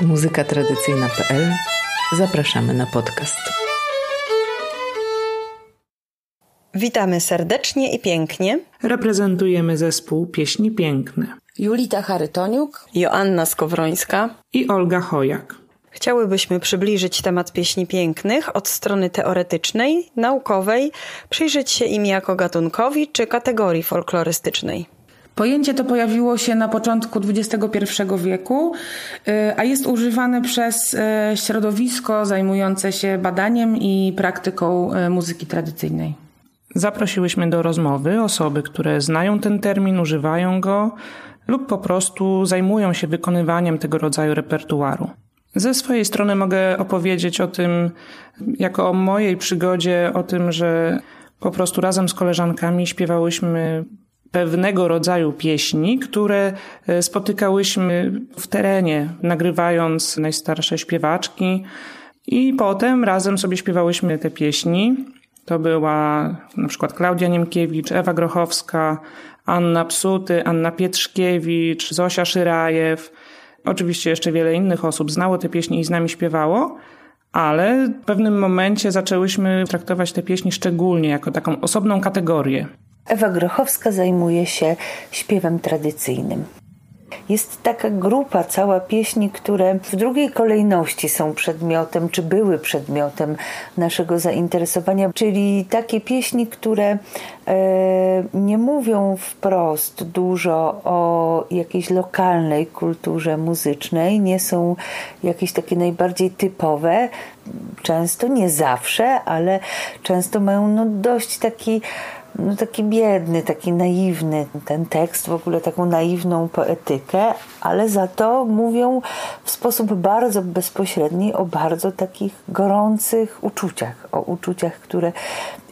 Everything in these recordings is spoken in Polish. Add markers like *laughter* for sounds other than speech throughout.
muzykatradycyjna.pl Zapraszamy na podcast. Witamy serdecznie i pięknie. Reprezentujemy zespół Pieśni Piękne. Julita Charytoniuk, Joanna Skowrońska i Olga Chojak. Chciałybyśmy przybliżyć temat pieśni pięknych od strony teoretycznej, naukowej, przyjrzeć się im jako gatunkowi czy kategorii folklorystycznej. Pojęcie to pojawiło się na początku XXI wieku, y, a jest używane przez y, środowisko zajmujące się badaniem i praktyką y, muzyki tradycyjnej. Zaprosiłyśmy do rozmowy osoby, które znają ten termin, używają go lub po prostu zajmują się wykonywaniem tego rodzaju repertuaru. Ze swojej strony mogę opowiedzieć o tym, jako o mojej przygodzie, o tym, że po prostu razem z koleżankami śpiewałyśmy pewnego rodzaju pieśni, które e, spotykałyśmy w terenie, nagrywając najstarsze śpiewaczki i potem razem sobie śpiewałyśmy te pieśni. To była na przykład Klaudia Niemkiewicz, Ewa Grochowska, Anna Psuty, Anna Pietrzkiewicz, Zosia Szyrajew. Oczywiście jeszcze wiele innych osób znało te pieśni i z nami śpiewało, ale w pewnym momencie zaczęłyśmy traktować te pieśni szczególnie jako taką osobną kategorię. Ewa Grochowska zajmuje się śpiewem tradycyjnym. Jest taka grupa, cała pieśni, które w drugiej kolejności są przedmiotem, czy były przedmiotem naszego zainteresowania, czyli takie pieśni, które e, nie mówią wprost dużo o jakiejś lokalnej kulturze muzycznej, nie są jakieś takie najbardziej typowe, często nie zawsze, ale często mają no, dość taki no taki biedny, taki naiwny ten tekst, w ogóle taką naiwną poetykę, ale za to mówią w sposób bardzo bezpośredni o bardzo takich gorących uczuciach, o uczuciach, które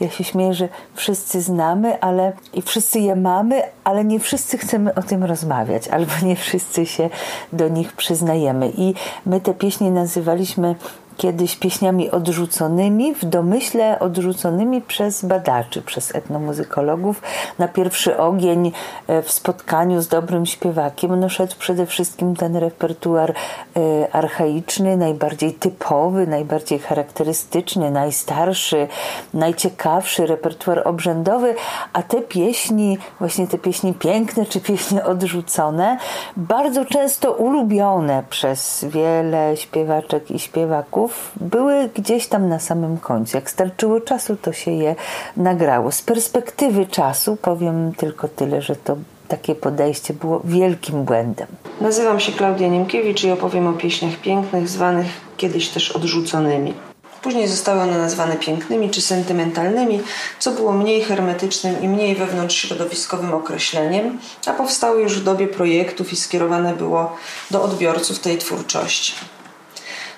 ja się śmieję, że wszyscy znamy, ale i wszyscy je mamy, ale nie wszyscy chcemy o tym rozmawiać, albo nie wszyscy się do nich przyznajemy. I my te pieśni nazywaliśmy kiedyś pieśniami odrzuconymi, w domyśle odrzuconymi przez badaczy, przez etnomuzykologów. Na pierwszy ogień e, w spotkaniu z dobrym śpiewakiem no szedł przede wszystkim ten repertuar e, archaiczny, najbardziej typowy, najbardziej charakterystyczny, najstarszy, najciekawszy repertuar obrzędowy, a te pieśni, właśnie te pieśni piękne czy pieśni odrzucone, bardzo często ulubione przez wiele śpiewaczek i śpiewaków, były gdzieś tam na samym końcu. Jak starczyło czasu, to się je nagrało. Z perspektywy czasu powiem tylko tyle, że to takie podejście było wielkim błędem. Nazywam się Klaudia Niemkiewicz i opowiem o pieśniach pięknych, zwanych kiedyś też odrzuconymi. Później zostały one nazwane pięknymi czy sentymentalnymi, co było mniej hermetycznym i mniej wewnątrzśrodowiskowym określeniem, a powstały już w dobie projektów i skierowane było do odbiorców tej twórczości.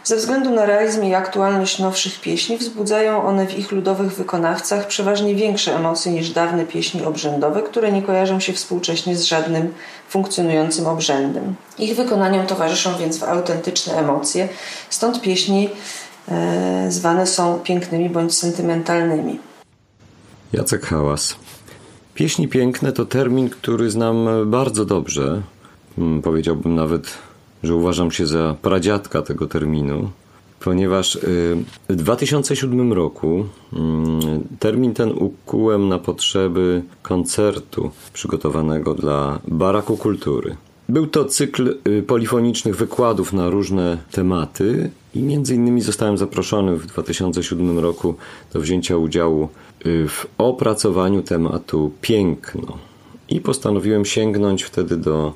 Ze względu na realizm i aktualność nowszych pieśni wzbudzają one w ich ludowych wykonawcach przeważnie większe emocje niż dawne pieśni obrzędowe, które nie kojarzą się współcześnie z żadnym funkcjonującym obrzędem. Ich wykonaniom towarzyszą więc autentyczne emocje, stąd pieśni e, zwane są pięknymi bądź sentymentalnymi. Jacek Hałas. Pieśni piękne to termin, który znam bardzo dobrze. Hmm, powiedziałbym nawet że uważam się za pradziadka tego terminu, ponieważ y, w 2007 roku mm, termin ten ukułem na potrzeby koncertu przygotowanego dla Baraku Kultury. Był to cykl y, polifonicznych wykładów na różne tematy i między innymi zostałem zaproszony w 2007 roku do wzięcia udziału y, w opracowaniu tematu piękno. I postanowiłem sięgnąć wtedy do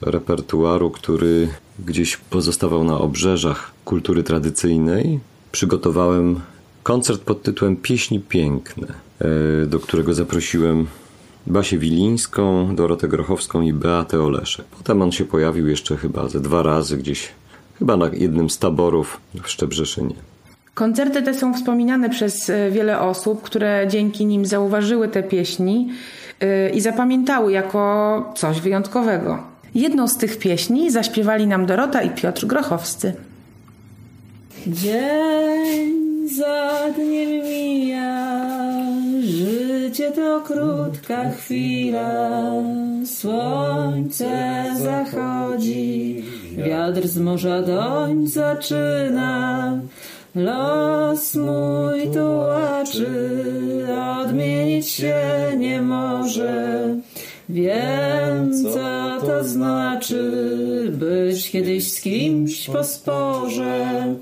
repertuaru, który gdzieś pozostawał na obrzeżach kultury tradycyjnej. Przygotowałem koncert pod tytułem Pieśni Piękne, e, do którego zaprosiłem Basię Wilińską, Dorotę Grochowską i Beatę Oleszek. Potem on się pojawił jeszcze chyba ze dwa razy gdzieś, chyba na jednym z taborów w Szczebrzeszynie. Koncerty te są wspominane przez e, wiele osób, które dzięki nim zauważyły te pieśni e, i zapamiętały jako coś wyjątkowego. Jedną z tych pieśni zaśpiewali nam Dorota i Piotr Grochowscy. Dzień za dniem mija, życie to krótka chwila, słońce zachodzi Wiatr z morza doń zaczyna, los mój tułaczy, odmienić się nie może. Wiem, co to znaczy być kiedyś z kimś po sporze.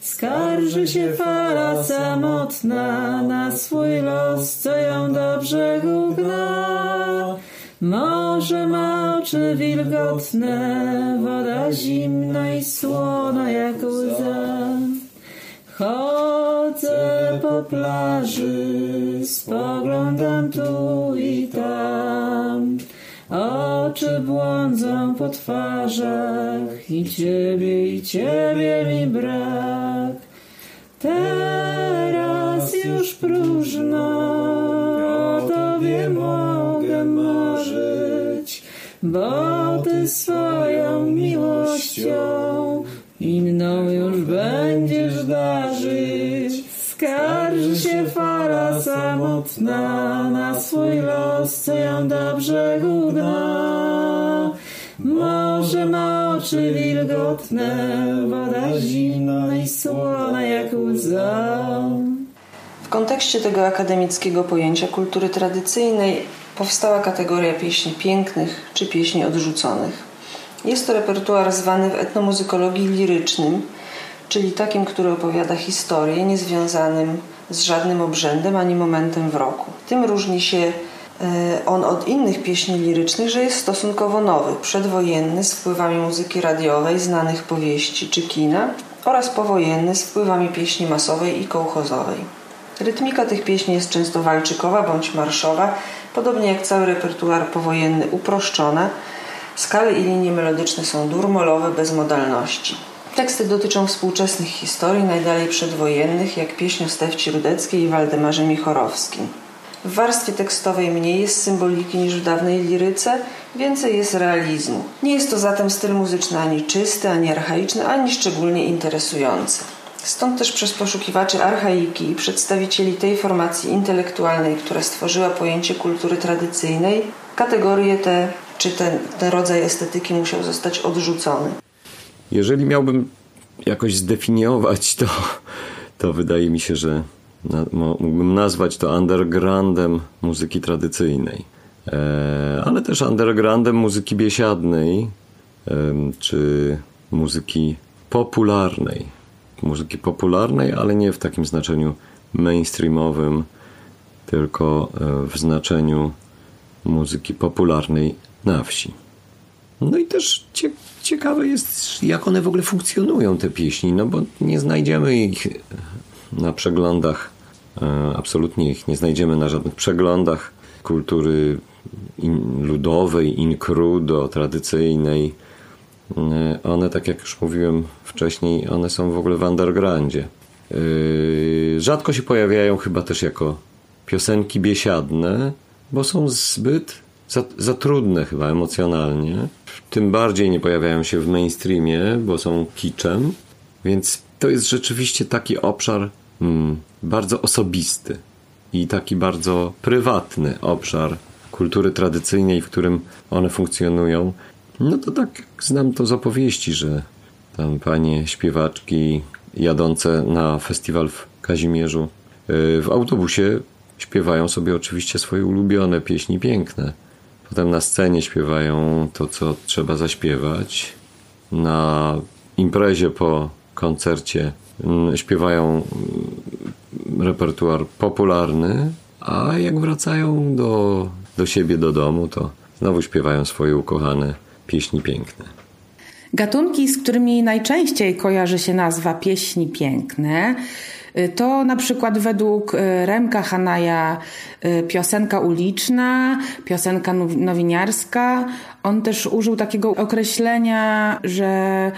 Skarży się fala samotna na swój los, co ją do brzegu gna. Morze ma oczy wilgotne, woda zimna i słona jak łza. Chodzę po plaży, spoglądam tu i tam. Oczy błądzą po twarzach i ciebie, i ciebie mi brak. Teraz już próżno o tobie mogę marzyć, bo ty swoją miłością inną już będziesz darzyć. Skarży się fala samotna na swój los, co ją do brzegu. Ma oczy wilgotne, woda zimna i słona jak łza. W kontekście tego akademickiego pojęcia kultury tradycyjnej powstała kategoria pieśni pięknych czy pieśni odrzuconych. Jest to repertuar zwany w etnomuzykologii lirycznym, czyli takim, który opowiada historię niezwiązanym z żadnym obrzędem ani momentem w roku. Tym różni się on od innych pieśni lirycznych, że jest stosunkowo nowy, przedwojenny z wpływami muzyki radiowej, znanych powieści czy kina oraz powojenny z wpływami pieśni masowej i kołchozowej. Rytmika tych pieśni jest często walczykowa bądź marszowa, podobnie jak cały repertuar powojenny uproszczona. Skale i linie melodyczne są durmolowe, bez modalności. Teksty dotyczą współczesnych historii, najdalej przedwojennych, jak pieśń o Stefci Rudeckiej i Waldemarze Michorowskim. W warstwie tekstowej mniej jest symboliki niż w dawnej liryce, więcej jest realizmu. Nie jest to zatem styl muzyczny ani czysty, ani archaiczny, ani szczególnie interesujący. Stąd też przez poszukiwaczy archaiki i przedstawicieli tej formacji intelektualnej, która stworzyła pojęcie kultury tradycyjnej, kategorie te czy ten, ten rodzaj estetyki musiał zostać odrzucony. Jeżeli miałbym jakoś zdefiniować to, to wydaje mi się, że mógłbym nazwać to undergroundem muzyki tradycyjnej, e, ale też undergroundem muzyki biesiadnej czy muzyki popularnej. Muzyki popularnej, ale nie w takim znaczeniu mainstreamowym, tylko e, w znaczeniu muzyki popularnej na wsi. No i też ciekawe jest, jak one w ogóle funkcjonują, te pieśni, no bo nie znajdziemy ich na przeglądach, absolutnie ich nie znajdziemy na żadnych przeglądach kultury in, ludowej, in crudo, tradycyjnej. E, one, tak jak już mówiłem wcześniej, one są w ogóle w undergroundzie. E, rzadko się pojawiają chyba też jako piosenki biesiadne, bo są zbyt za, za trudne chyba emocjonalnie. Tym bardziej nie pojawiają się w mainstreamie, bo są kiczem. Więc to jest rzeczywiście taki obszar hmm, bardzo osobisty i taki bardzo prywatny obszar kultury tradycyjnej, w którym one funkcjonują. No to tak znam to z opowieści, że tam panie śpiewaczki jadące na festiwal w Kazimierzu y, w autobusie śpiewają sobie oczywiście swoje ulubione pieśni piękne. Potem na scenie śpiewają to, co trzeba zaśpiewać. Na imprezie po koncercie mm, śpiewają mm, repertuar popularny, a jak wracają do, do siebie, do domu, to znowu śpiewają swoje ukochane pieśni piękne. Gatunki, z którymi najczęściej kojarzy się nazwa pieśni piękne, Y, to na przykład według y, Remka Hanaja y, piosenka uliczna, piosenka nowiniarska. On też użył takiego określenia, że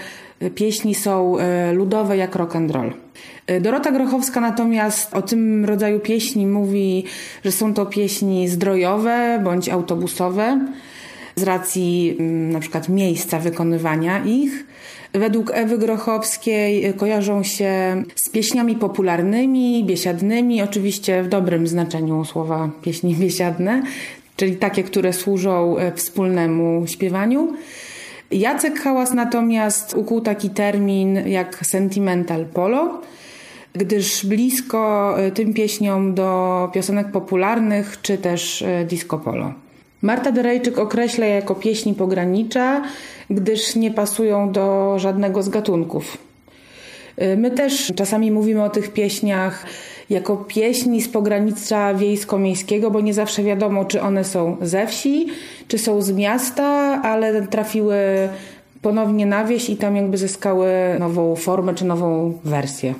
pieśni są ludowe jak rock and roll. Dorota Grochowska natomiast o tym rodzaju pieśni mówi, że są to pieśni zdrojowe bądź autobusowe z racji mm, na przykład miejsca wykonywania ich według Ewy Grochowskiej kojarzą się z pieśniami popularnymi, biesiadnymi, oczywiście w dobrym znaczeniu słowa pieśni biesiadne, czyli takie, które służą e, wspólnemu śpiewaniu. Jacek Hałas natomiast ukuł taki termin jak sentimental polo, gdyż blisko e, tym pieśniom do piosenek popularnych czy też e, disco polo. Marta Derejczyk określa je jako pieśni pogranicza, gdyż nie pasują do żadnego z gatunków. E, my też czasami mówimy o tych pieśniach jako pieśni z pogranicza wiejsko-miejskiego, bo nie zawsze wiadomo, czy one są ze wsi, czy są z miasta, ale trafiły ponownie na wieś i tam jakby zyskały nową formę czy nową wersję.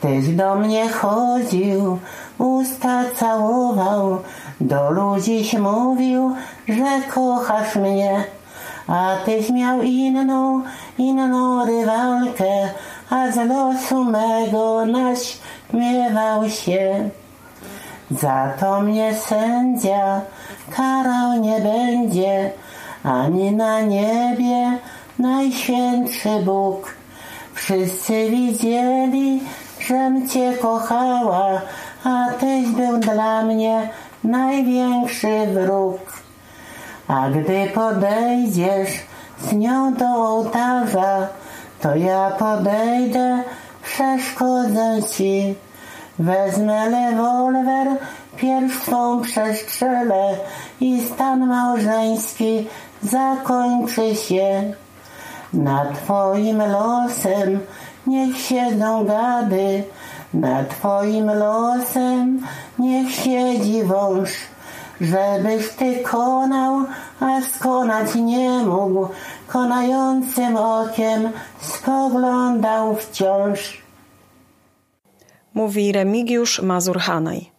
Tyś do mnie chodził, usta całował, do ludzi mówił, że kochasz mnie. A tyś miał inną, inną rywalkę, a z losu mego naśmiewał się. Za to mnie sędzia karał nie będzie, ani na niebie najświętszy Bóg. Wszyscy widzieli, żem cię kochała, a tyś był dla mnie największy wróg. A gdy podejdziesz z nią do ołtarza, to ja podejdę, przeszkodzę ci. Wezmę rewolwer, pierw twą przestrzelę i stan małżeński zakończy się. Nad twoim losem niech siedzą gady, nad twoim losem niech siedzi wąż, żebyś ty konał, a skonać nie mógł, konającym okiem spoglądał wciąż. Mówi Remigiusz Mazur-Hanaj.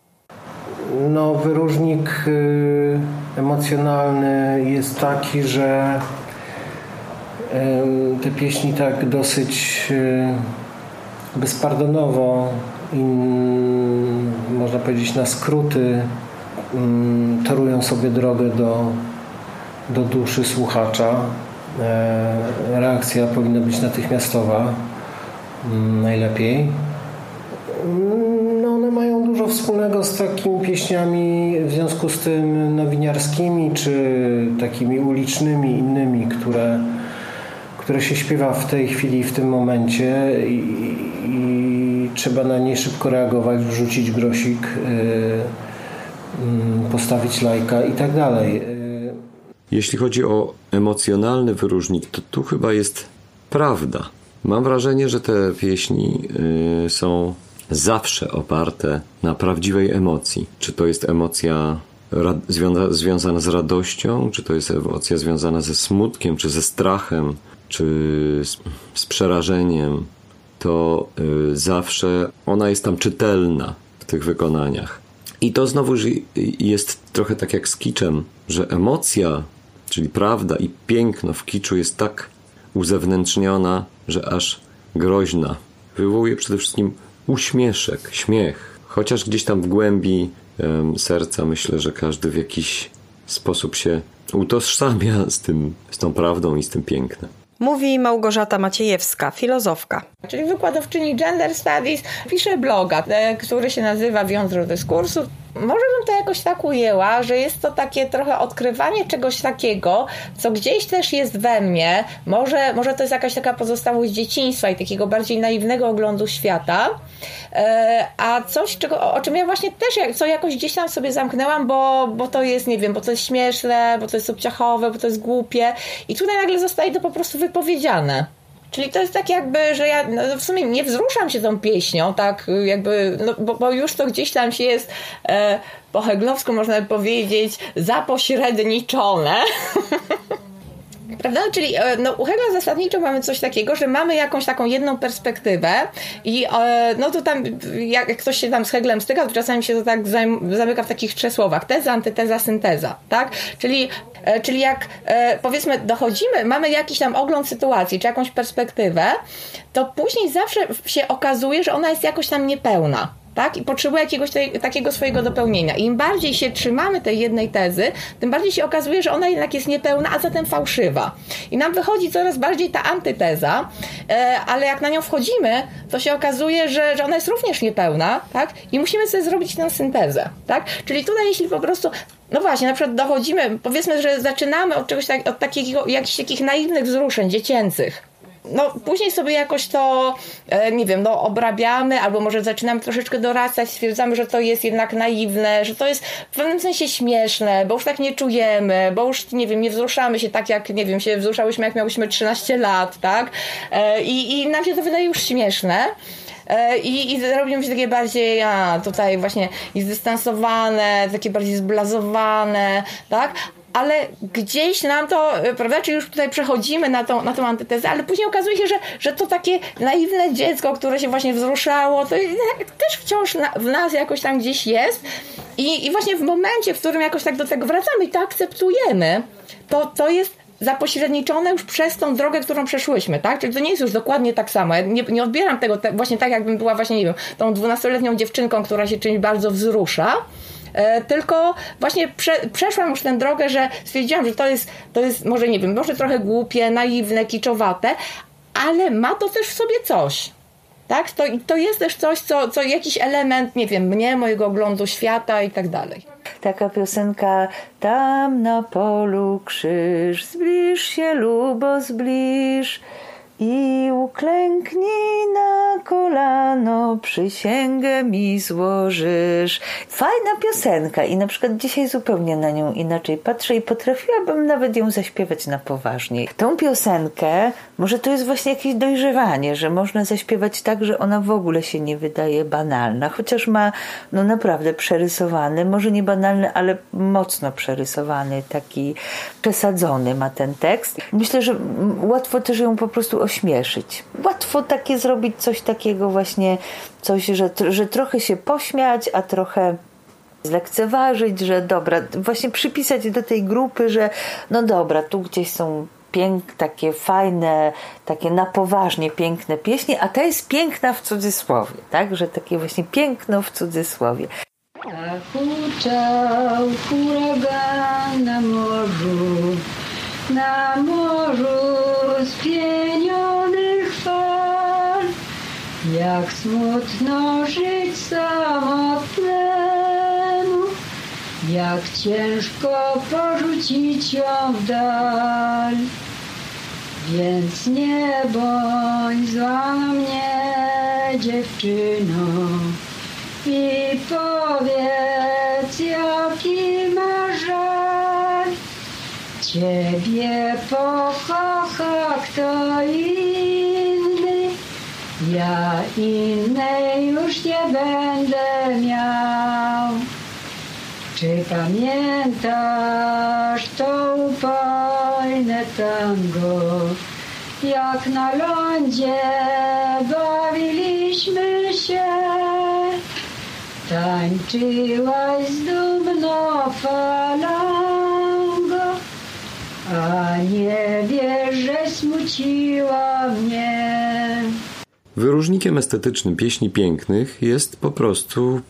No, wyróżnik y, emocjonalny jest taki, że y, te pieśni tak dosyć y, bezpardonowo i można powiedzieć na skróty mm, torują sobie drogę do, do duszy słuchacza. E, reakcja powinna być natychmiastowa, mm, najlepiej. No one mają dużo wspólnego z takimi pieśniami w związku z tym nowiniarskimi czy takimi ulicznymi innymi, które, które się śpiewa w tej chwili, w tym momencie i, i trzeba na nie szybko reagować, wrzucić grosik, yy, postawić lajka i tak dalej. Jeśli chodzi o emocjonalny wyróżnik, to tu chyba jest prawda. Mam wrażenie, że te pieśni yy, są zawsze oparte na prawdziwej emocji. Czy to jest emocja związa związana z radością, czy to jest emocja związana ze smutkiem, czy ze strachem, czy z, z przerażeniem, to y, zawsze ona jest tam czytelna w tych wykonaniach. I to znowu jest trochę tak jak z kiczem, że emocja, czyli prawda i piękno w kiczu jest tak uzewnętrzniona, że aż groźna. Wywołuje przede wszystkim uśmieszek, śmiech. Chociaż gdzieś tam w głębi um, serca myślę, że każdy w jakiś sposób się utożsamia z, tym, z tą prawdą i z tym pięknem. Mówi Małgorzata Maciejewska, filozofka. Czyli wykładowczyni Gender Studies, pisze bloga, e, który się nazywa Wiązdro dyskursu. Może bym to jakoś tak ujęła, że jest to takie trochę odkrywanie czegoś takiego, co gdzieś też jest we mnie. Może, może to jest jakaś taka pozostałość dzieciństwa i takiego bardziej naiwnego oglądu świata. E, a coś, czego, o czym ja właśnie też co jakoś gdzieś tam sobie zamknęłam, bo, bo to jest, nie wiem, bo to jest śmieszne, bo to jest obciachowe, bo to jest głupie. I tutaj nagle zostaje to po prostu wypowiedziane. Czyli to jest tak jakby, że ja no w sumie nie wzruszam się tą pieśnią, tak jakby, no bo, bo już to gdzieś tam się jest e, po heglowsku można powiedzieć zapośredniczone. *laughs* Prawda? Czyli e, no, u Hegla zasadniczo mamy coś takiego, że mamy jakąś taką jedną perspektywę i e, no to tam, jak ktoś się tam z Heglem styka, to czasami się to tak zamyka w takich trzech słowach. Teza, antyteza, synteza. Tak? Czyli, e, czyli jak powiedzmy dochodzimy, mamy jakiś tam ogląd sytuacji, czy jakąś perspektywę, to później zawsze się okazuje, że ona jest jakoś tam niepełna tak? I potrzebuje jakiegoś takiego swojego dopełnienia. I im bardziej się trzymamy tej jednej tezy, tym bardziej się okazuje, że ona jednak jest niepełna, a zatem fałszywa. I nam wychodzi coraz bardziej ta antyteza, e, ale jak na nią wchodzimy, to się okazuje, że, że ona jest również niepełna, tak? I musimy sobie zrobić tę syntezę, tak? Czyli tutaj, jeśli po prostu no właśnie, na przykład dochodzimy, powiedzmy, że zaczynamy od czegoś tak, od takiego, jakichś takich naiwnych wzruszeń dziecięcych, no później sobie jakoś to, e, nie wiem, no obrabiamy, albo może zaczynamy troszeczkę dorastać, stwierdzamy, że to jest jednak naiwne, że to jest w pewnym sensie śmieszne, bo już tak nie czujemy, bo już, nie wiem, nie wzruszamy się tak, jak, nie wiem, się wzruszałyśmy, jak miałyśmy 13 lat, tak? E, I, i nam się to wydaje już śmieszne. E, I, i robimy się takie bardziej, a tutaj właśnie zdystansowane, takie bardziej zblazowane, tak? Ale gdzieś nam to, prawda, czyli już tutaj przechodzimy na tą, na tą antytezę, ale później okazuje się, że, że to takie naiwne dziecko, które się właśnie wzruszało, to też wciąż na, w nas jakoś tam gdzieś jest i, i właśnie w momencie, w którym jakoś tak do tego wracamy i to akceptujemy, to, to jest zapośredniczone już przez tą drogę, którą przeszłyśmy, tak? Czyli to nie jest już dokładnie tak samo. Ja nie, nie odbieram tego te, właśnie tak, jakbym była właśnie, nie wiem, tą dwunastoletnią dziewczynką, która się czymś bardzo wzrusza, tylko właśnie prze, przeszłam już tę drogę, że stwierdziłam, że to jest, to jest może nie wiem, może trochę głupie, naiwne, kiczowate, ale ma to też w sobie coś. Tak? To, to jest też coś, co, co jakiś element, nie wiem, mnie, mojego oglądu świata i tak dalej. Taka piosenka Tam na polu krzyż, zbliż się lubo, zbliż i uklęknij na kolano, przysięgę mi złożysz. Fajna piosenka i na przykład dzisiaj zupełnie na nią inaczej patrzę i potrafiłabym nawet ją zaśpiewać na poważnie. Tą piosenkę, może to jest właśnie jakieś dojrzewanie, że można zaśpiewać tak, że ona w ogóle się nie wydaje banalna, chociaż ma no naprawdę przerysowany, może nie banalny, ale mocno przerysowany, taki przesadzony ma ten tekst. Myślę, że łatwo też ją po prostu ośmieszyć. Łatwo takie zrobić coś takiego właśnie, coś, że, że trochę się pośmiać, a trochę zlekceważyć, że dobra, właśnie przypisać do tej grupy, że no dobra, tu gdzieś są pięk, takie fajne, takie na poważnie piękne pieśni, a ta jest piękna w cudzysłowie, tak? Że takie właśnie piękno w cudzysłowie. Huczał huragan na morzu, na morzu spienionych fal. Jak smutno żyć samotnemu, jak ciężko porzucić ją w dal. Więc nie bądź zła mnie, dziewczyno, i powiedz, jaki masz. Ciebie pokocha kto inny, ja innej już nie będę miał. Czy pamiętasz to upojne tango, jak na lądzie bawiliśmy się? Tańczyłaś z dumną a nie wiesz, że smuciła mnie. Wyróżnikiem estetycznym pieśni pięknych jest po prostu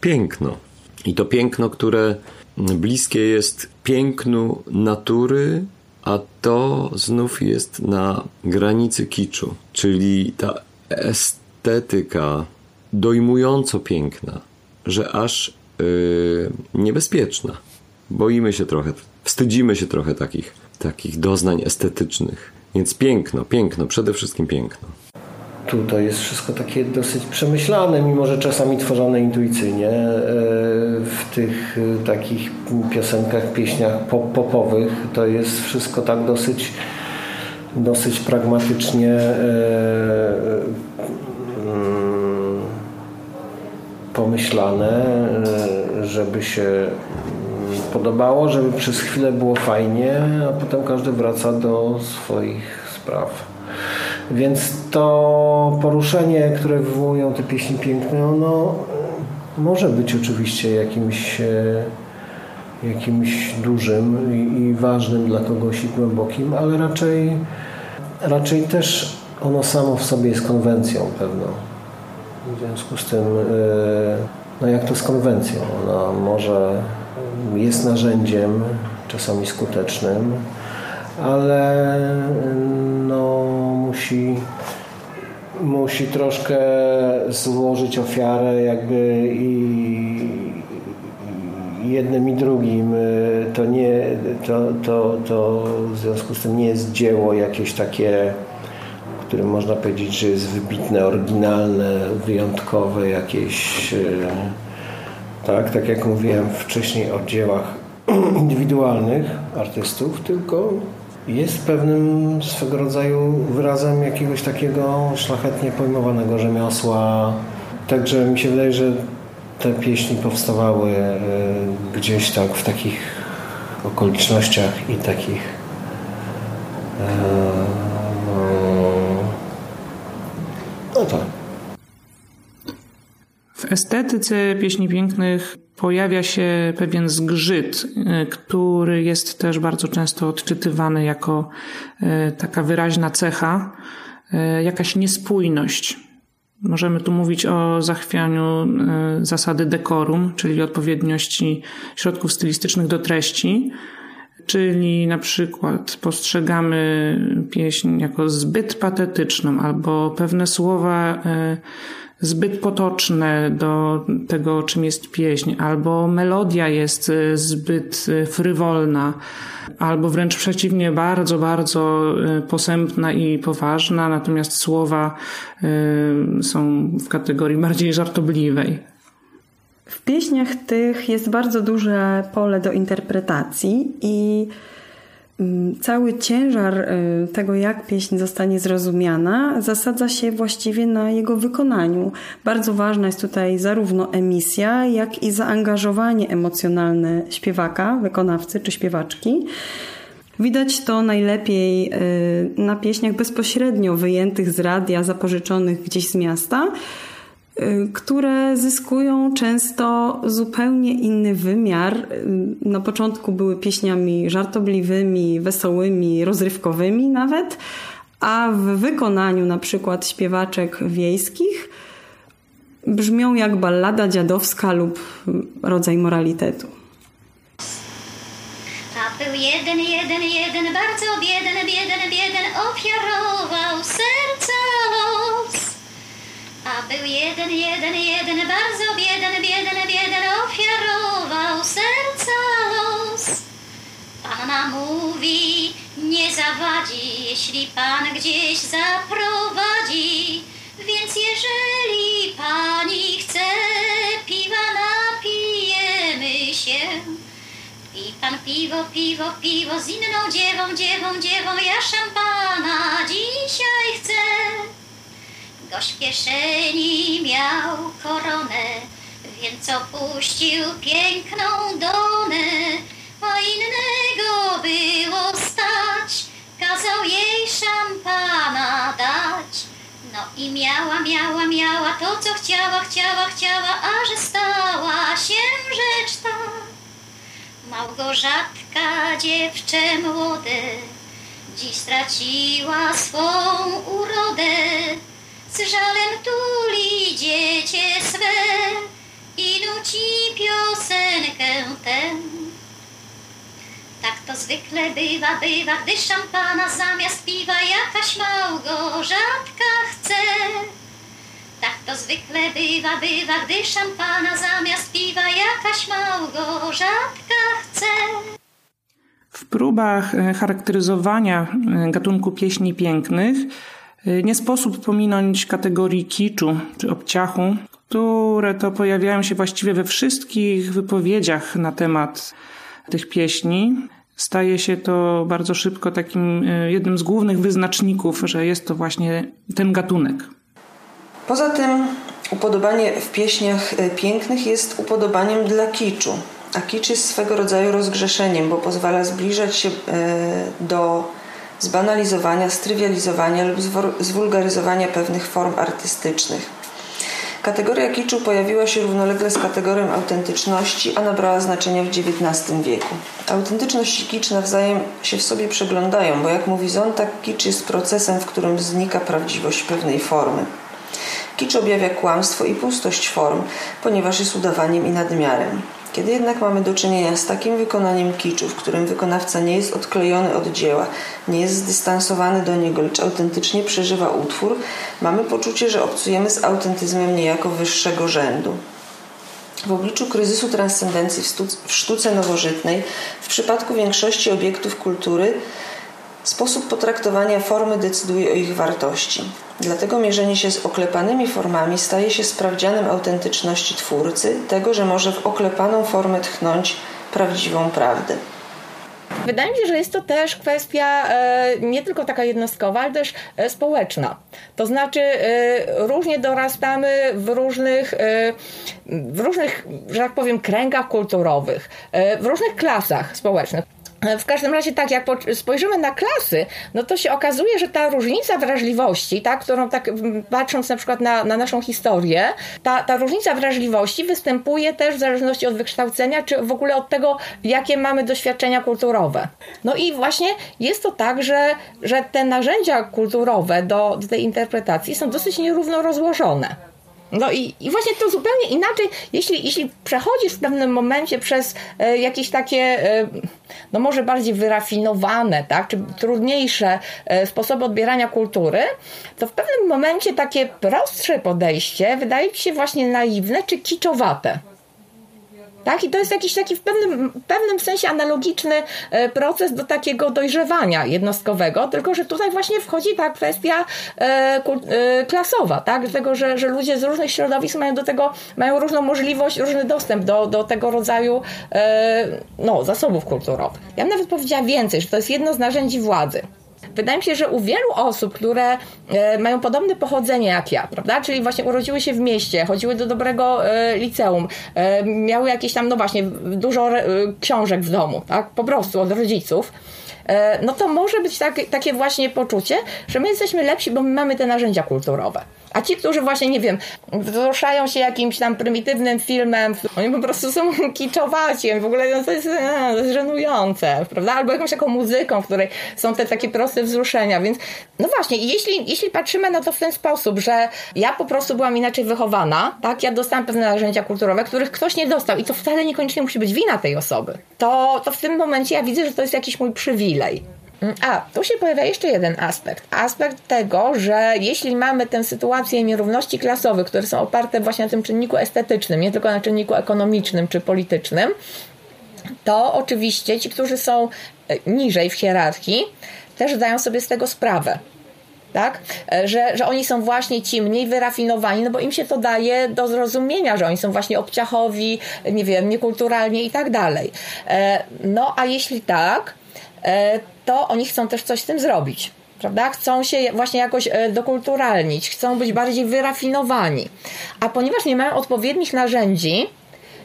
piękno. I to piękno, które bliskie jest pięknu natury, a to znów jest na granicy kiczu, czyli ta estetyka dojmująco piękna, że aż yy, niebezpieczna. Boimy się trochę, wstydzimy się trochę takich, takich doznań estetycznych. Więc piękno, piękno, przede wszystkim piękno. Tutaj jest wszystko takie dosyć przemyślane, mimo że czasami tworzone intuicyjnie. W tych takich piosenkach, pieśniach popowych to jest wszystko tak dosyć, dosyć pragmatycznie pomyślane, żeby się podobało, żeby przez chwilę było fajnie, a potem każdy wraca do swoich spraw. Więc to poruszenie, które wywołują te pieśni piękne, ono może być oczywiście jakimś, jakimś dużym i, i ważnym dla kogoś i głębokim, ale raczej, raczej też ono samo w sobie jest konwencją pewną. W związku z tym, e, no jak to z konwencją, ona może jest narzędziem, czasami skutecznym, ale no, musi, musi troszkę złożyć ofiarę jakby i jednym i drugim. To, nie, to, to, to w związku z tym nie jest dzieło jakieś takie którym można powiedzieć, że jest wybitne, oryginalne, wyjątkowe, jakieś tak, tak jak mówiłem wcześniej o dziełach *clears throat* indywidualnych artystów, tylko jest pewnym swego rodzaju wyrazem jakiegoś takiego szlachetnie pojmowanego rzemiosła. Także mi się wydaje, że te pieśni powstawały e, gdzieś tak w takich okolicznościach i takich e, no, no tak. W estetyce pieśni pięknych pojawia się pewien zgrzyt, e, który jest też bardzo często odczytywany jako e, taka wyraźna cecha, e, jakaś niespójność. Możemy tu mówić o zachwianiu zasady dekorum, czyli odpowiedniości środków stylistycznych do treści, czyli na przykład postrzegamy pieśń jako zbyt patetyczną albo pewne słowa zbyt potoczne do tego, czym jest pieśń, albo melodia jest e, zbyt e, frywolna, albo wręcz przeciwnie, bardzo, bardzo e, posępna i poważna, natomiast słowa są w kategorii bardziej żartobliwej. W pieśniach tych jest bardzo duże pole do interpretacji i cały ciężar y, tego, jak pieśń zostanie zrozumiana, zasadza się właściwie na jego wykonaniu. Bardzo ważna jest tutaj zarówno emisja, jak i zaangażowanie emocjonalne śpiewaka, wykonawcy czy śpiewaczki. Widać to najlepiej y, na pieśniach bezpośrednio wyjętych z radia, zapożyczonych gdzieś z miasta które zyskują często zupełnie inny wymiar. Y, na początku były pieśniami żartobliwymi, wesołymi, rozrywkowymi nawet, a w wykonaniu na przykład śpiewaczek wiejskich brzmią jak ballada dziadowska lub rodzaj moralitetu. A był jeden, jeden, jeden, bardzo bieden, ofiarował a był jeden, jeden, jeden, bardzo bieden, bieden, bieden, ofiarował serca los. Panna mówi, nie zawadzi, jeśli Pan gdzieś zaprowadzi. Więc jeżeli Pani chce, piwa napijemy się. I Pan piwo, piwo, piwo z inną dziewą, dziewą, dziewą, ja szampana dzisiaj chcę. Gość w kieszeni miał koronę, więc opuścił piękną donę, a innego było stać, kazał jej szampana dać. No i miała, miała, miała to, co chciała, chciała, chciała, a że stała się rzecz ta. Małgorzatka, dziewczę młode, dziś straciła swą urodę. Z żalem tuli dziecię swe i nuci piosenkę tę. Tak to zwykle bywa, bywa, gdy szampana zamiast piwa jakaś małgorzatka chce. Tak to zwykle bywa, bywa, gdy szampana zamiast piwa jakaś małgorzatka chce. W próbach e, charakteryzowania e, gatunku pieśni pięknych nie sposób pominąć kategorii kiczu czy obciachu, które to pojawiają się właściwie we wszystkich wypowiedziach na temat tych pieśni. Staje się to bardzo szybko takim y, jednym z głównych wyznaczników, że jest to właśnie ten gatunek. Poza tym upodobanie w pieśniach y, pięknych jest upodobaniem dla kiczu. A kicz jest swego rodzaju rozgrzeszeniem, bo pozwala zbliżać się do zbanalizowania, strywializowania lub zwulgaryzowania pewnych form artystycznych. Kategoria kiczu pojawiła się równolegle z kategorią autentyczności, a nabrała znaczenia w XIX wieku. Autentyczność i kicz nawzajem się w sobie przeglądają, bo jak mówi Zontag, kicz jest procesem, w którym znika prawdziwość pewnej formy. Kicz objawia kłamstwo i pustość form, ponieważ jest udawaniem i nadmiarem. Kiedy jednak mamy do czynienia z takim wykonaniem kiczu, w którym wykonawca nie jest odklejony od dzieła, nie jest zdystansowany do niego, lecz autentycznie przeżywa utwór, mamy poczucie, że obcujemy z autentyzmem niejako wyższego rzędu. W obliczu kryzysu transcendencji w sztuce nowożytnej, w przypadku większości obiektów kultury, sposób potraktowania formy decyduje o ich wartości. Dlatego mierzenie się z oklepanymi formami staje się sprawdzianem autentyczności twórcy, tego, że może w oklepaną formę tchnąć prawdziwą prawdę. Wydaje mi się, że jest to też kwestia e, nie tylko taka jednostkowa, ale też e, społeczna. To znaczy e, różnie dorastamy w różnych, w różnych, że tak powiem, kręgach kulturowych, w różnych klasach społecznych. W każdym razie tak, jak spojrzymy na klasy, no to się okazuje, że ta różnica wrażliwości, tak, którą tak patrząc na przykład na, na naszą historię, ta, ta różnica wrażliwości występuje też w zależności od wykształcenia, czy w ogóle od tego, jakie mamy doświadczenia kulturowe. No i właśnie jest to tak, że, że te narzędzia kulturowe do, do tej interpretacji są dosyć nierówno rozłożone. No i, i właśnie to zupełnie inaczej, jeśli, jeśli przechodzisz w pewnym momencie przez e, jakieś takie, e, no może bardziej wyrafinowane, tak, czy trudniejsze e, sposoby odbierania kultury, to w pewnym momencie takie prostsze podejście wydaje ci się właśnie naiwne czy kiczowate. Tak? I to jest jakiś taki w pewnym, pewnym sensie analogiczny e, proces do takiego dojrzewania jednostkowego, tylko że tutaj właśnie wchodzi ta kwestia e, e, klasowa, tak? Dlatego, że, że ludzie z różnych środowisk mają do tego, mają różną możliwość, różny dostęp do, do tego rodzaju no, zasobów kulturowych. Ja bym nawet powiedziała więcej, że to jest jedno z narzędzi władzy. Wydaje mi się, że u wielu osób, które e, mają podobne pochodzenie jak ja, prawda? Czyli właśnie urodziły się w mieście, chodziły do dobrego e, liceum, e, miały jakieś tam, no właśnie, dużo książek w domu, tak? Po prostu od rodziców no to może być tak, takie właśnie poczucie, że my jesteśmy lepsi, bo my mamy te narzędzia kulturowe. A ci, którzy właśnie, nie wiem, wzruszają się jakimś tam prymitywnym filmem, oni po prostu są *laughs* kiczowaci, w ogóle no to jest, jest żenujące, prawda? Albo jakąś taką muzyką, w której są te takie proste wzruszenia, więc no właśnie, jeśli, jeśli patrzymy na to w ten sposób, że ja po prostu byłam inaczej wychowana, tak, ja dostałam pewne narzędzia kulturowe, których ktoś nie dostał i to wcale niekoniecznie musi być wina tej osoby, to, to w tym momencie ja widzę, że to jest jakiś mój przywilej. A, tu się pojawia jeszcze jeden aspekt. Aspekt tego, że jeśli mamy tę sytuację nierówności klasowych, które są oparte właśnie na tym czynniku estetycznym, nie tylko na czynniku ekonomicznym czy politycznym, to oczywiście ci, którzy są e, niżej w hierarchii, też zdają sobie z tego sprawę. Tak? E, że, że oni są właśnie ci mniej wyrafinowani, no bo im się to daje do zrozumienia, że oni są właśnie obciachowi, nie wiem, niekulturalnie i tak dalej. E, no a jeśli tak, to oni chcą też coś z tym zrobić. Prawda? Chcą się właśnie jakoś e, dokulturalnić, chcą być bardziej wyrafinowani. A ponieważ nie mają odpowiednich narzędzi,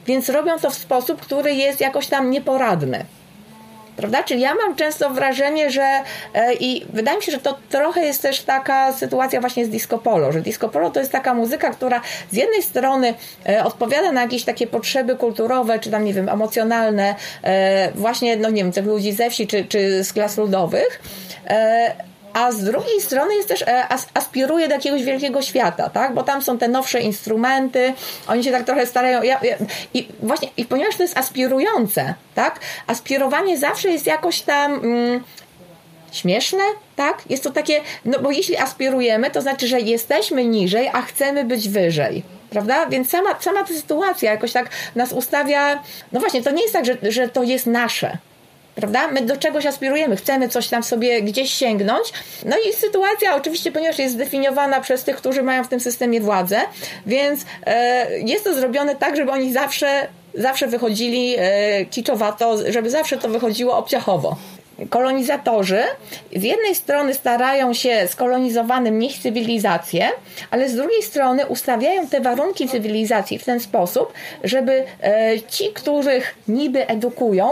więc robią to w sposób, który jest jakoś tam nieporadny. Prawda? Czyli ja mam często wrażenie, że e, i wydaje mi się, że to trochę jest też taka sytuacja właśnie z disco polo, że disco polo to jest taka muzyka, która z jednej strony e, odpowiada na jakieś takie potrzeby kulturowe, czy tam, nie wiem, emocjonalne, e, właśnie, no nie wiem, tych ludzi ze wsi, czy, czy z klas ludowych, a z drugiej strony jest też e, aspiruje do jakiegoś wielkiego świata, tak? Bo tam są te nowsze instrumenty, oni się tak trochę starają ja, ja, i właśnie i ponieważ to jest aspirujące, tak? Aspirowanie zawsze jest jakoś tam mm, śmieszne, tak? Jest to takie, no bo jeśli aspirujemy, to znaczy, że jesteśmy niżej, a chcemy być wyżej. Prawda? Więc sama, sama ta sytuacja jakoś tak nas ustawia. No właśnie, to nie jest tak, że, że to jest nasze prawda? My do czegoś aspirujemy, chcemy coś tam sobie gdzieś sięgnąć. No i sytuacja oczywiście, ponieważ jest zdefiniowana przez tych, którzy mają w tym systemie władzę, więc e, jest to zrobione tak, żeby oni zawsze zawsze wychodzili e, kiczowato, żeby zawsze to wychodziło obciachowo kolonizatorzy z jednej strony starają się skolonizowanym nieść cywilizację, ale z drugiej strony ustawiają te warunki cywilizacji w ten sposób, żeby e, ci, których niby edukują,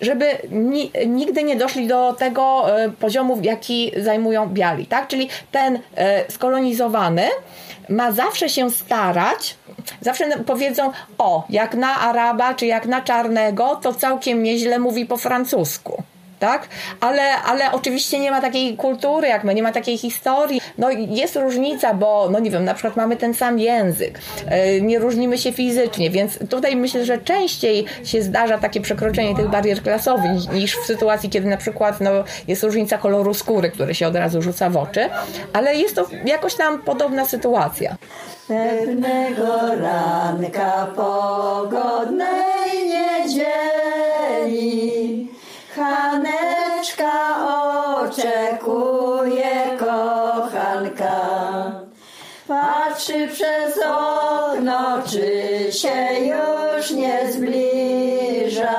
żeby ni nigdy nie doszli do tego e, poziomu, jaki zajmują biali, tak? Czyli ten e, skolonizowany ma zawsze się starać, zawsze powiedzą, o, jak na Araba czy jak na czarnego, to całkiem nieźle mówi po francusku. Tak? Ale, ale oczywiście nie ma takiej kultury jak my, nie ma takiej historii. No jest różnica, bo no nie wiem, na przykład mamy ten sam język, e, nie różnimy się fizycznie, więc tutaj myślę, że częściej się zdarza takie przekroczenie tych barier klasowych niż w sytuacji, kiedy na przykład no, jest różnica koloru skóry, który się od razu rzuca w oczy, ale jest to jakoś tam podobna sytuacja. Pewnego ranka pogodnej niedzieli Haneczka oczekuje kochanka. Patrzy przez okno, czy się już nie zbliża.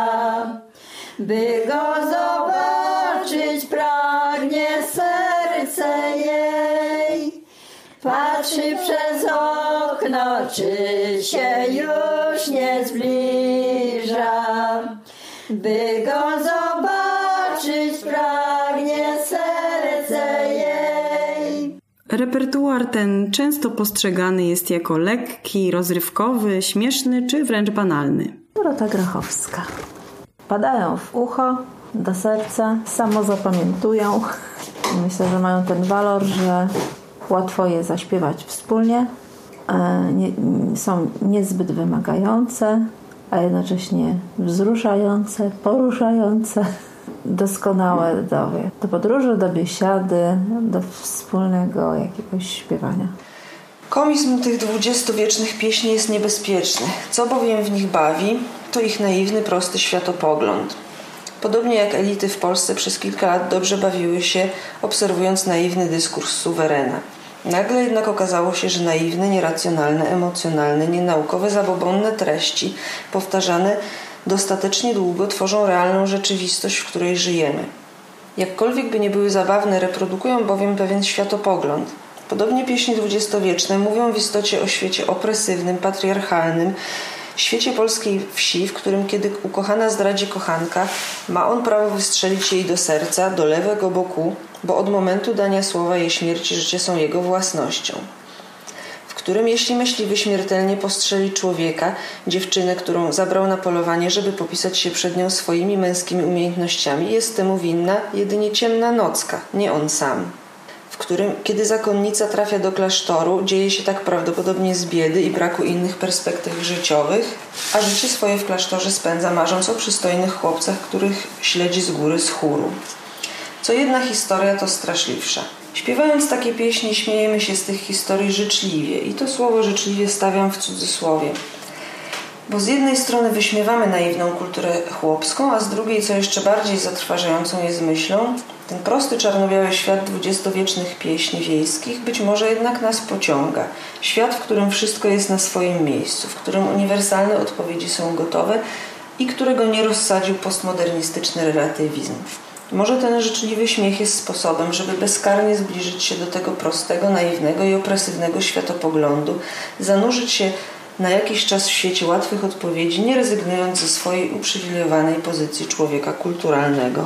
By go zobaczyć pragnie serce jej. Patrzy przez okno, czy się już nie zbliża. By go zobaczyć pragnie serce jej. Repertuar ten często postrzegany jest jako lekki, rozrywkowy, śmieszny czy wręcz banalny. Dorota Grachowska. Padają w ucho, do serca, samo zapamiętują. Myślę, że mają ten walor, że łatwo je zaśpiewać wspólnie. E, nie, są niezbyt wymagające, a jednocześnie wzruszające, poruszające, *laughs* doskonałe do, do podróży, do biesiady, do wspólnego jakiegoś śpiewania. Komizm tych dwudziestowiecznych pieśni jest niebezpieczny. Co bowiem w nich bawi, to ich naiwny, prosty światopogląd. Podobnie jak elity w Polsce przez kilka lat dobrze bawiły się, obserwując naiwny dyskurs suwerena. Nagle jednak okazało się, że naiwne, nieracjonalne, emocjonalne, nienaukowe, zabobonne treści, powtarzane dostatecznie długo, tworzą realną rzeczywistość, w której żyjemy. Jakkolwiek by nie były zabawne, reprodukują bowiem pewien światopogląd. Podobnie pieśni dwudziestowieczne mówią w istocie o świecie opresywnym, patriarchalnym, świecie polskiej wsi, w którym kiedy ukochana zdradzi kochanka, ma on prawo wystrzelić jej do serca, do lewego boku, bo od momentu dania słowa jej śmierci życie są jego własnością. W którym jeśli myśliwy śmiertelnie postrzeli człowieka, dziewczynę, którą zabrał na polowanie, żeby popisać się przed nią swoimi męskimi umiejętnościami, jest temu winna jedynie ciemna nocka, nie on sam w którym, kiedy zakonnica trafia do klasztoru, dzieje się tak prawdopodobnie z biedy i braku innych perspektyw życiowych, a życie swoje w klasztorze spędza marząc o przystojnych chłopcach, których śledzi z góry z chóru. Co jedna historia, to straszliwsza. Śpiewając takie pieśni, śmiejemy się z tych historii życzliwie i to słowo życzliwie stawiam w cudzysłowie. Bo z jednej strony wyśmiewamy naiwną kulturę chłopską, a z drugiej, co jeszcze bardziej zatrważającą jest myślą, ten prosty czarno-biały świat dwudziestowiecznych pieśni wiejskich być może jednak nas pociąga. Świat, w którym wszystko jest na swoim miejscu, w którym uniwersalne odpowiedzi są gotowe i którego nie rozsadził postmodernistyczny relatywizm. Może ten życzliwy śmiech jest sposobem, żeby bezkarnie zbliżyć się do tego prostego, naiwnego i opresywnego światopoglądu, zanurzyć się na jakiś czas w świecie łatwych odpowiedzi, nie rezygnując ze swojej uprzywilejowanej pozycji człowieka kulturalnego.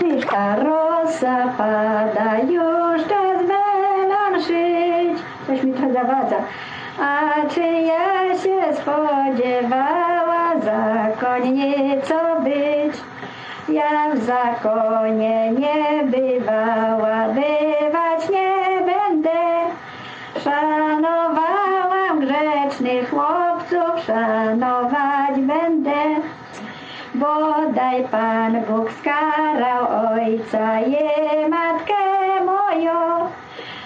Tychta rosa pada, już melon szyć. Coś mi to zawadza. A czy ja się spodziewała zakonnicą być? Ja w zakonie nie bywała, szanować będę. Bodaj Pan Bóg skarał ojca i matkę moją,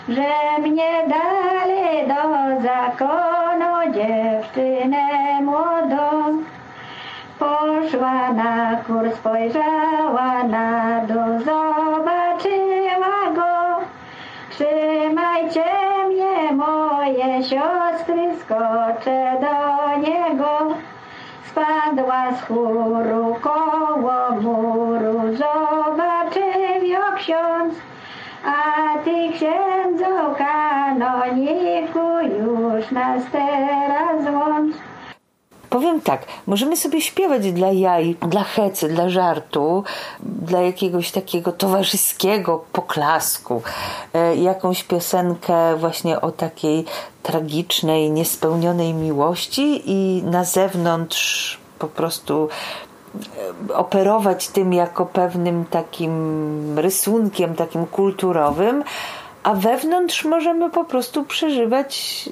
że mnie dali do zakonu dziewczynę młodą. Poszła na kur, spojrzała na dół, moje siostry, skoczę do niego. Spadła z chóru koło muru, zobaczył ją ksiądz. A ty księdzu kanoniku już nas teraz łącz. Powiem tak, możemy sobie śpiewać dla jaj, dla hecy, dla żartu, dla jakiegoś takiego towarzyskiego poklasku, e, jakąś piosenkę właśnie o takiej tragicznej, niespełnionej miłości i na zewnątrz po prostu operować tym jako pewnym takim rysunkiem, takim kulturowym, a wewnątrz możemy po prostu przeżywać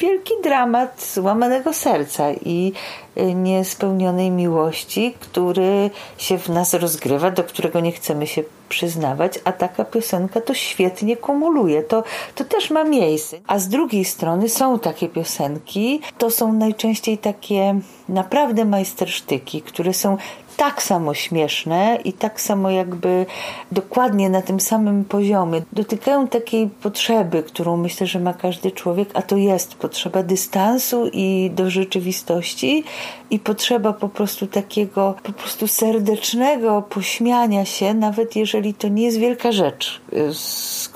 wielki dramat złamanego serca i y, niespełnionej miłości, który się w nas rozgrywa, do którego nie chcemy się przyznawać, a taka piosenka to świetnie kumuluje. To, to też ma miejsce. A z drugiej strony są takie piosenki, to są najczęściej takie naprawdę majstersztyki, które są tak samo śmieszne i tak samo jakby dokładnie na tym samym poziomie. Dotykają takiej potrzeby, którą myślę, że ma każdy człowiek, a to jest potrzeba dystansu i do rzeczywistości i potrzeba po prostu takiego po prostu serdecznego pośmiania się, nawet jeżeli to nie jest wielka rzecz,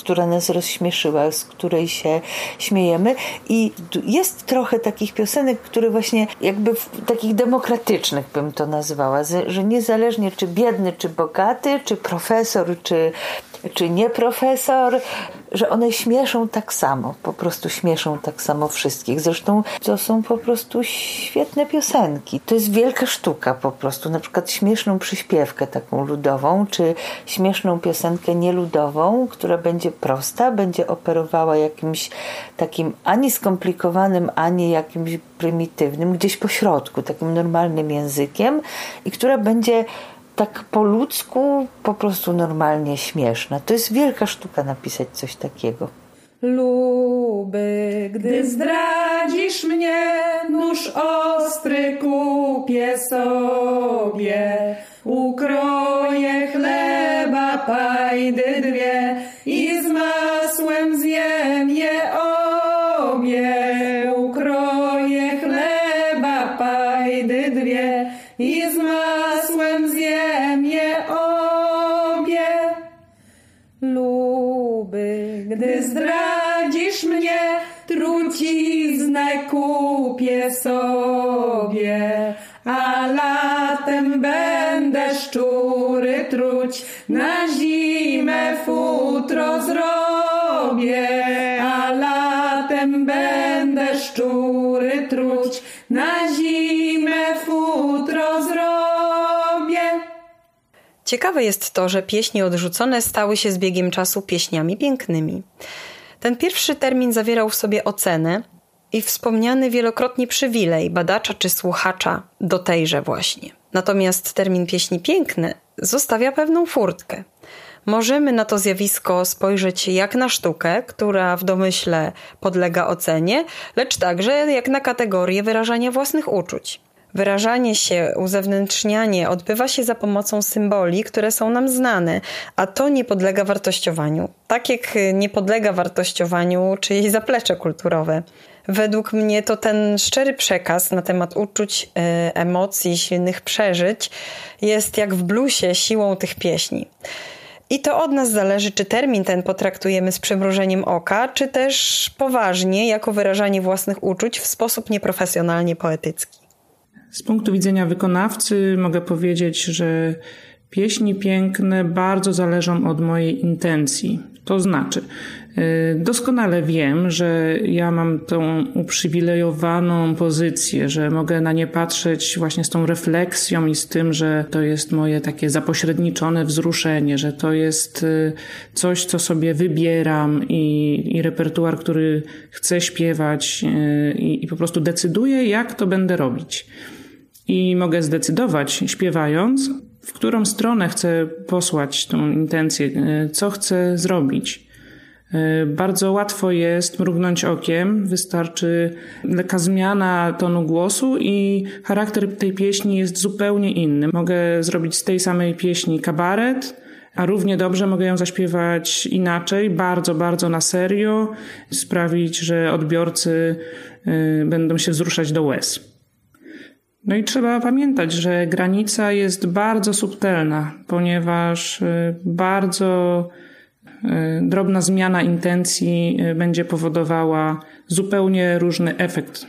która nas rozśmieszyła, z której się śmiejemy. I jest trochę takich piosenek, które właśnie jakby takich demokratycznych bym to nazwała, że niezależnie czy biedny, czy bogaty, czy profesor, czy, czy nie profesor, że one śmieszą tak samo, po prostu śmieszą tak samo wszystkich. Zresztą to są po prostu świetne piosenki. To jest wielka sztuka po prostu. Na przykład śmieszną przyśpiewkę taką ludową, czy śmieszną piosenkę nieludową, która będzie prosta, będzie operowała jakimś takim ani skomplikowanym, ani jakimś prymitywnym, gdzieś po środku, takim normalnym językiem i która będzie tak po ludzku po prostu normalnie śmieszna. To jest wielka sztuka napisać coś takiego. Luby, gdy zdradzisz mnie, nóż ostry kupię sobie. Ukroję chleba pajdy dwie i z masłem zjem je truciznę kupię sobie, a latem będę szczury truć, na zimę futro zrobię, a latem będę szczury truć, na zimę futro zrobię. Ciekawe jest to, że pieśni odrzucone stały się z biegiem czasu pieśniami pięknymi. Ten pierwszy termin zawierał w sobie ocenę i wspomniany wielokrotnie przywilej badacza czy słuchacza do tejże właśnie. Natomiast termin pieśni piękne zostawia pewną furtkę. Możemy na to zjawisko spojrzeć jak na sztukę, która w domyśle podlega ocenie, lecz także jak na kategorię wyrażania własnych uczuć. Wyrażanie się, uzewnętrznianie odbywa się za pomocą symboli, które są nam znane, a to nie podlega wartościowaniu. Tak jak nie podlega wartościowaniu czyjeś zaplecze kulturowe. Według mnie to ten szczery przekaz na temat uczuć, e, emocji, silnych przeżyć jest jak w bluesie siłą tych pieśni. I to od nas zależy, czy termin ten potraktujemy z przymrużeniem oka, czy też poważnie, jako wyrażanie własnych uczuć w sposób nieprofesjonalnie poetycki. Z punktu widzenia wykonawcy mogę powiedzieć, że pieśni piękne bardzo zależą od mojej intencji. To znaczy, y, doskonale wiem, że ja mam tą uprzywilejowaną pozycję, że mogę na nie patrzeć właśnie z tą refleksją i z tym, że to jest moje takie zapośredniczone wzruszenie, że to jest y, coś, co sobie wybieram i, i repertuar, który chcę śpiewać y, i, i po prostu decyduję, jak to będę robić. I mogę zdecydować, śpiewając, w którą stronę chcę posłać tą intencję, e, co chcę zrobić. E, bardzo łatwo jest mrugnąć okiem, wystarczy lekka zmiana tonu głosu i charakter tej pieśni jest zupełnie inny. Mogę zrobić z tej samej pieśni kabaret, a równie dobrze mogę ją zaśpiewać inaczej, bardzo, bardzo na serio, sprawić, że odbiorcy e, będą się wzruszać do łez. No i trzeba pamiętać, że granica jest bardzo subtelna, ponieważ y, bardzo y, drobna zmiana intencji y, będzie powodowała zupełnie różny efekt.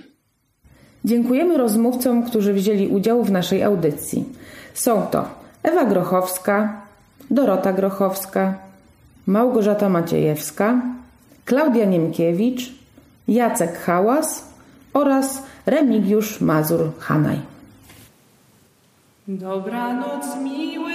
Dziękujemy rozmówcom, którzy wzięli udział w naszej audycji. Są to Ewa Grochowska, Dorota Grochowska, Małgorzata Maciejewska, Klaudia Niemkiewicz, Jacek Hałas oraz Remigiusz Mazur-Hanaj. Dobranoc miły,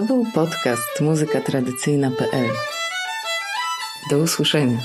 To był podcast muzykatradycyjna.pl. Do usłyszenia.